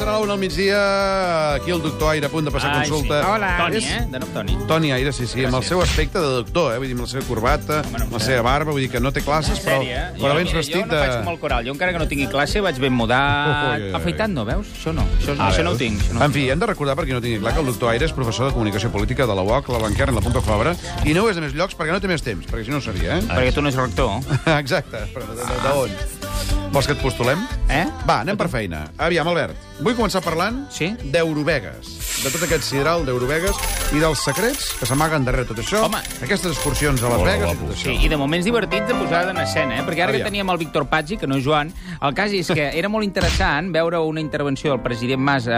serà la una al migdia. Aquí el doctor Aire a punt de passar Ai, consulta. sí. Hola. Toni, És eh? De nom Toni. Toni Aire, sí, sí, amb el Gràcies. seu aspecte de doctor, eh? Vull dir, amb la seva corbata, Home, no amb la seva barba, vull dir que no té classes, però, sèrio, eh? però mira, vestit Jo no de... faig com el coral. Jo encara que no tingui classe vaig ben mudat. Ui, ui, ui. Afeitat no, veus? Això no. Això, Ah, això no ho tinc. Això no En fi, hem de recordar, perquè no tingui clar, que el doctor Aire és professor de comunicació política de la UOC, la Blanquerna la Pompeu Fabra, i no ho és a més llocs perquè no té més temps, perquè si no ho seria, eh? Perquè tu no ets rector. Exacte, però de- de- d'on? Vols que et postulem? Eh? Va, anem per feina. Aviam, Albert, vull començar parlant Sí? d'Eurovegas, de tot aquest sideral d'Eurovegas i dels secrets que s'amaguen darrere tot això, Home. aquestes excursions a Las Vegas i tot això. Sí, i de moments divertits de posada en escena, eh? perquè ara que Aviam. teníem el Víctor Pazzi, que no és Joan, el cas és que era molt interessant veure una intervenció del president Mas, eh,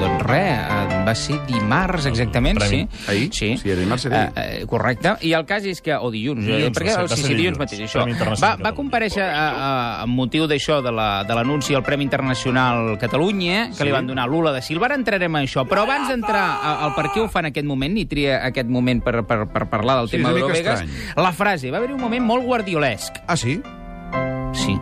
doncs res, eh, va ser dimarts exactament, sí? Ahir? Sí, Sí, era dimarts, era ahir. Eh, eh, correcte, i el cas és que, o dilluns, eh, Dilluns, perquè, va ser- va sí, ser sí, dilluns dilluns. mateix, això. Premi Internacional Va, va Catalunya. comparèixer a, a, amb motiu d'això, de la- de l'anunci al Premi Internacional Catalunya, que Sí. li van donar a Lula de Silva. Ara entrarem en això, però abans d'entrar al per què ho fa en aquest moment, i tria aquest moment per, per, per parlar del Sí, tema d'Eurovegas, la frase, va haver-hi un moment molt guardiolesc. Ah, sí? Sí.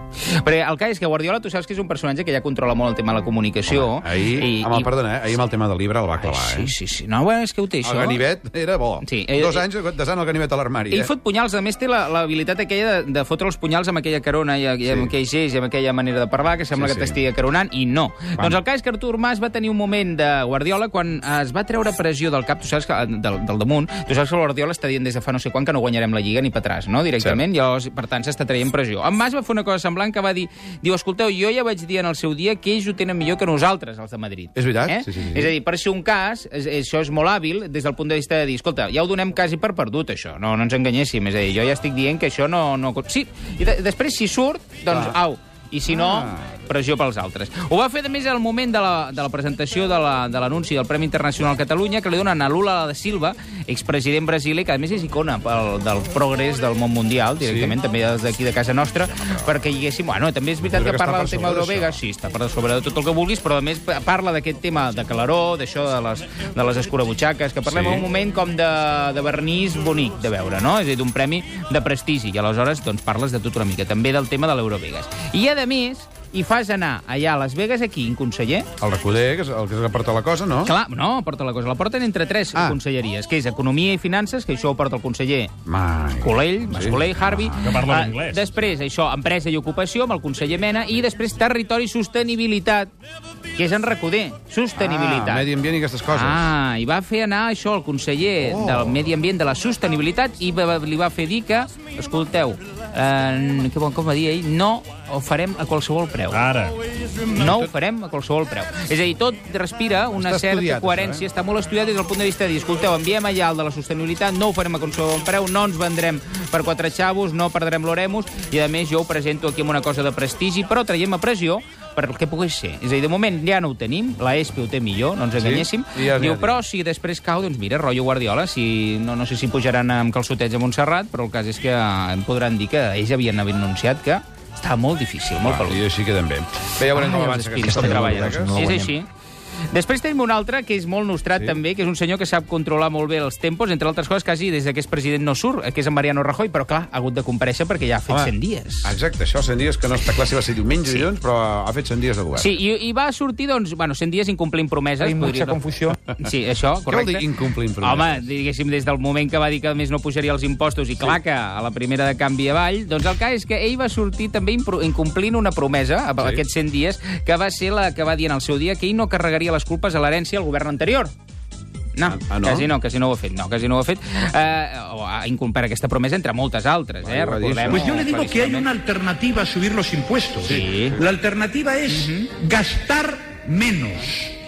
Perquè el cas és que Guardiola, tu saps que és un personatge que ja controla molt el tema de la comunicació. Ahir, i, amb el, i- perdona, eh? ahir amb el tema del llibre el va clavar, Sí, eh? sí, sí. No, bueno, és que ho té, El això. ganivet era bo. Sí, eh, Dos eh, anys desant el ganivet a l'armari, eh? fot punyals, a més té l'habilitat aquella de, de fotre els punyals amb aquella carona i, i amb Sí. aquell gest i amb aquella manera de parlar que sembla Sí, que sí. t'estigui acaronant, i no. Doncs el cas és que Artur Mas va tenir un moment de Guardiola quan es va treure pressió del cap, tu saps que, del, del damunt, tu saps que el Guardiola està dient des de fa no sé quan que no guanyarem la Lliga ni per atràs, no?, directament, i llavors, per tant, s'està traient pressió. En Mas va fer una cosa semblant que va dir, diu, escolteu, jo ja vaig dir en el seu dia que ells ho tenen millor que nosaltres, els de Madrid. És veritat? Eh? Sí, sí, sí. És a dir, per ser un cas, és, això és molt hàbil des del punt de vista de dir, escolta, ja ho donem quasi per perdut, això, no, no ens enganyéssim, és a dir, jo ja estic dient que això no... no... Sí, i de, després si surt, doncs, Clar. au, i si no, Ah. Pressió pels altres. Ho va fer, a més, al moment de la, de la presentació de la- de l'anunci de del Premi Internacional Catalunya, que li donen a Lula da Silva, expresident brasiler, que a més és icona pel, del progrés del món mundial, directament, també des d'aquí de casa nostra, perquè diguéssim, bueno, també és veritat que estar parla del tema d'això. sí, està per sobre de tot el que vulguis, però a més pa- parla d'aquest tema de calaró, d'això de les, de les escurabutxaques, que parlem Sí. sí. un moment com de, de vernís bonic de veure, no? És a dir, d'un premi de prestigi, i aleshores doncs, parles de tot una mica, també del tema de l'Eurovegas. I, a més, hi fas anar allà a Las Vegas, aquí, un conseller, El recuder, que és el que es porta la cosa, no? Clar, no, porta la cosa. La porten entre tres Ah. ah. conselleries, que és Economia i Finances, que això ho porta el conseller Mai. Colell, Mas Sí. Colell, Harvey. Que parla Ah, anglès. Després, això, Empresa i Ocupació, amb el conseller Mena, i després Territori i Sostenibilitat, que és en Recoder. Sostenibilitat. Ah, medi ambient i aquestes coses. Ah, i va fer anar això el conseller oh. del Medi Ambient de la Sostenibilitat i va, li va fer dir que, escolteu, eh, que bon, com va dir ell, no ho farem a qualsevol preu. Ara. No ho farem a qualsevol preu. És a dir, tot respira una Està certa estudiat, coherència, això, eh? està molt estudiat des del punt de vista de dir, escolteu, enviem allà el de la sostenibilitat, no ho farem a qualsevol preu, no ens vendrem per quatre xavos, no perdrem l'oremus, i a més jo ho presento aquí amb una cosa de prestigi, però traiem a pressió per el que pogués ser. És a dir, de moment ja no ho tenim, la ESPE ho té millor, no ens enganyéssim. i ja- Diu, ja- però si després cau, doncs mira, rotllo Guardiola, si, no, no sé si pujaran amb calçotets a Montserrat, però el cas és que em podran dir que ells havien anunciat que estava molt difícil, molt Va, pelut. I així queden bé. Bé, ja veurem Ai, com avança aquesta. Eurovegas. no és així. Després tenim un altre que és molt nostrat Sí. sí. també, que és un senyor que sap controlar molt bé els tempos, entre altres coses, quasi des que és president no surt, que és en Mariano Rajoy, però clar, ha hagut de compareixer perquè ja ha fet Home, 100 dies. Exacte, això, 100 dies, que no està clar si va ser diumenge Sí. dilluns, però ha fet 100 dies de govern. Sí, i, i va sortir, doncs, bueno, 100 dies incomplint promeses. Mucha podria- confusió. Sí, això, Què vol dir correcte. incomplint promeses? Home, diguéssim, des del moment que va dir que a més no pujaria els impostos i clar que a la primera de canvi avall, doncs el cas és que ell va sortir també incomplint una promesa, Sí. aquests 100 dies, que va ser la que va dir en el seu dia que ell no carregaria les culpes a l'herència al govern anterior. No, Ah, ah, no? quasi no, quasi no ho ha fet, no, quasi no ho ha fet. Eh, o ha incomplert aquesta promesa entre moltes altres, eh? Dir Recordem. Pues yo le digo que hay una alternativa a subir los impuestos. Sí. La alternativa es gastar menos,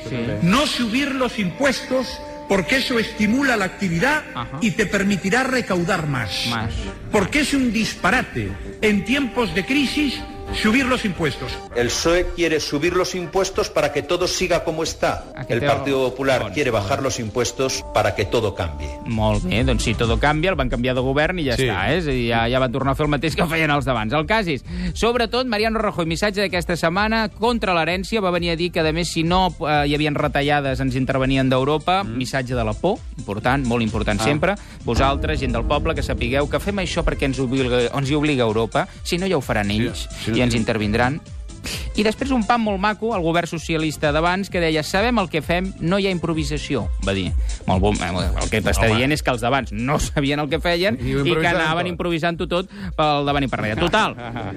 Sí. no subir los impuestos porque eso estimula la actividad Ajá. y te permitirá recaudar más. Más. Porque es un disparate en tiempos de crisis subir los impuestos. El PSOE quiere subir los impuestos para que todo siga como está. Aquí El Partido Popular Bon, quiere bon. bajar los impuestos para que todo cambie. Molt bé, doncs si tot canvia, el van canviar de govern i ja Sí. està, eh? És a dir, ja, ja van tornar a fer el mateix que feien els d'abans. El cas és, sobretot, Mariano Rajoy, missatge d'aquesta setmana contra l'herència, va venir a dir que, a més, si no eh, hi havien retallades, ens intervenien d'Europa, mm. missatge de la por, important, molt important ah. sempre. Vosaltres, gent del poble, que sapigueu que fem això perquè ens, obliga, ens hi obliga Europa, si no ja ho faran ells sí, i no ens intervindran. I després un pam molt maco, el govern socialista d'abans, que deia sabem el que fem, no hi ha improvisació, va dir. Molt bon, el que t'està dient és que els d'abans no sabien el que feien I i, que anaven improvisant-ho tot pel davant i per darrere. Total,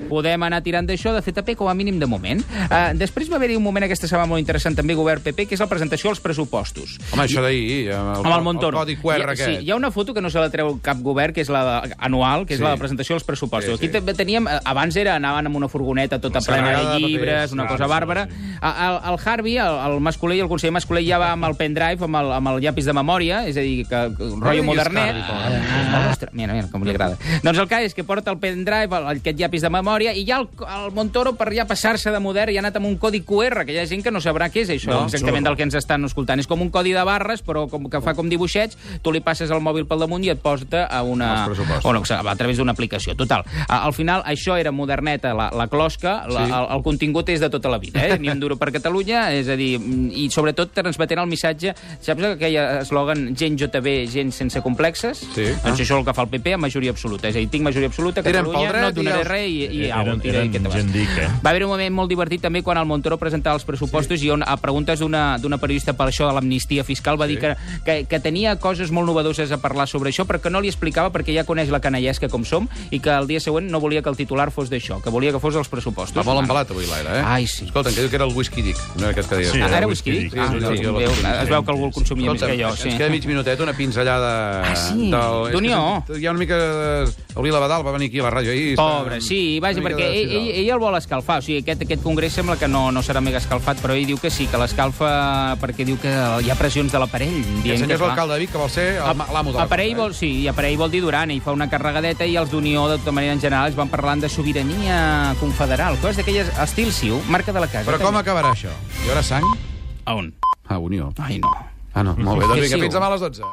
podem anar tirant d'això de CTP com a mínim de moment. Uh, després va haver-hi un moment aquesta setmana molt interessant també govern PP, que és la presentació dels pressupostos. Home, això d'ahir, amb el, el Montoro. el codi QR ha- aquest. Sí, hi ha una foto que no se la treu cap govern, que és la de, anual, que és Sí. la de presentació dels pressupostos. Sí, sí. Aquí teníem, eh, abans era, anaven amb una furgoneta tota plena de llibres, papers. una cosa sí, bàrbara. El, el Harvey, el, el masculí, el conseller masculí, ja va amb el pendrive, amb el, amb el llapis de memòria, és a dir, que, que un rotllo modernet. Harvey, Ah, ostres, mira, mira, com li agrada. Doncs el cas és que porta el pendrive, el, aquest llapis de memòria, i ja el, el Montoro, per ja passar-se de modern, ja ha anat amb un codi QR, que hi ha gent que no sabrà què és això, No, exactament del que ens estan escoltant. És com un codi de barres, però com que fa com dibuixets, tu li passes el mòbil pel damunt i et posa a una... O no, a través d'una aplicació. Total, al final això era moderneta, la, la closca, la, Sí. el, el contingut és de tota la vida, eh? Ni un duro per Catalunya, és a dir, mm, i sobretot transmetent el missatge, saps aquell eslògan gent JB, gent sense complexes? Sí. Doncs això és el que fa el PP amb majoria absoluta. És a dir, tinc majoria absoluta, a Catalunya, dret no et donaré els- res i, i au, Eren- tira i eren vas. gent dic, eh? Va haver un moment molt divertit també quan el Montoro presentava els pressupostos sí. i on a preguntes d'una d'una periodista per això de l'amnistia fiscal va sí. dir que, que, que tenia coses molt novedoses a parlar sobre això però que no li explicava perquè ja coneix la canallesca com som i que el dia següent no volia que el titular fos d'això, que volia que fos els pressupostos. Va molt embalat avui l'aire, eh? Ai, sí. Escolta, que diu que era el whisky dic, no era aquest que deies. Sí, Ah, era era whisky whisky? dic. Ah, Sí, sí, veu, es veu que algú el consumia més que jo. Ens Sí. queda mig minutet, una pinzellada... Ah, sí? del- D'Unió. Hi ha una mica... El Vila Badal va venir aquí a la ràdio ahir. Pobre, sí, vaja, perquè de ell, ell, ell el vol escalfar. O sigui, aquest, aquest congrés sembla que no, no serà mega escalfat, però ell diu que sí, que l'escalfa perquè diu que hi ha pressions de l'aparell. El senyor que, és l'alcalde de Vic, que vol ser l'amo de la Aparell cosa, vol, sí, i aparell vol dir Duran, i fa una carregadeta i els d'Unió, de tota manera, en general, es van parlant de sobirania confederal, coses d'aquelles estil siu, marca de la casa. Però com també. acabarà això? Hi haurà sang? A on? A Unió. Ai, no. Ah, no, molt bé. Doncs Que vinga, fins demà a les 12.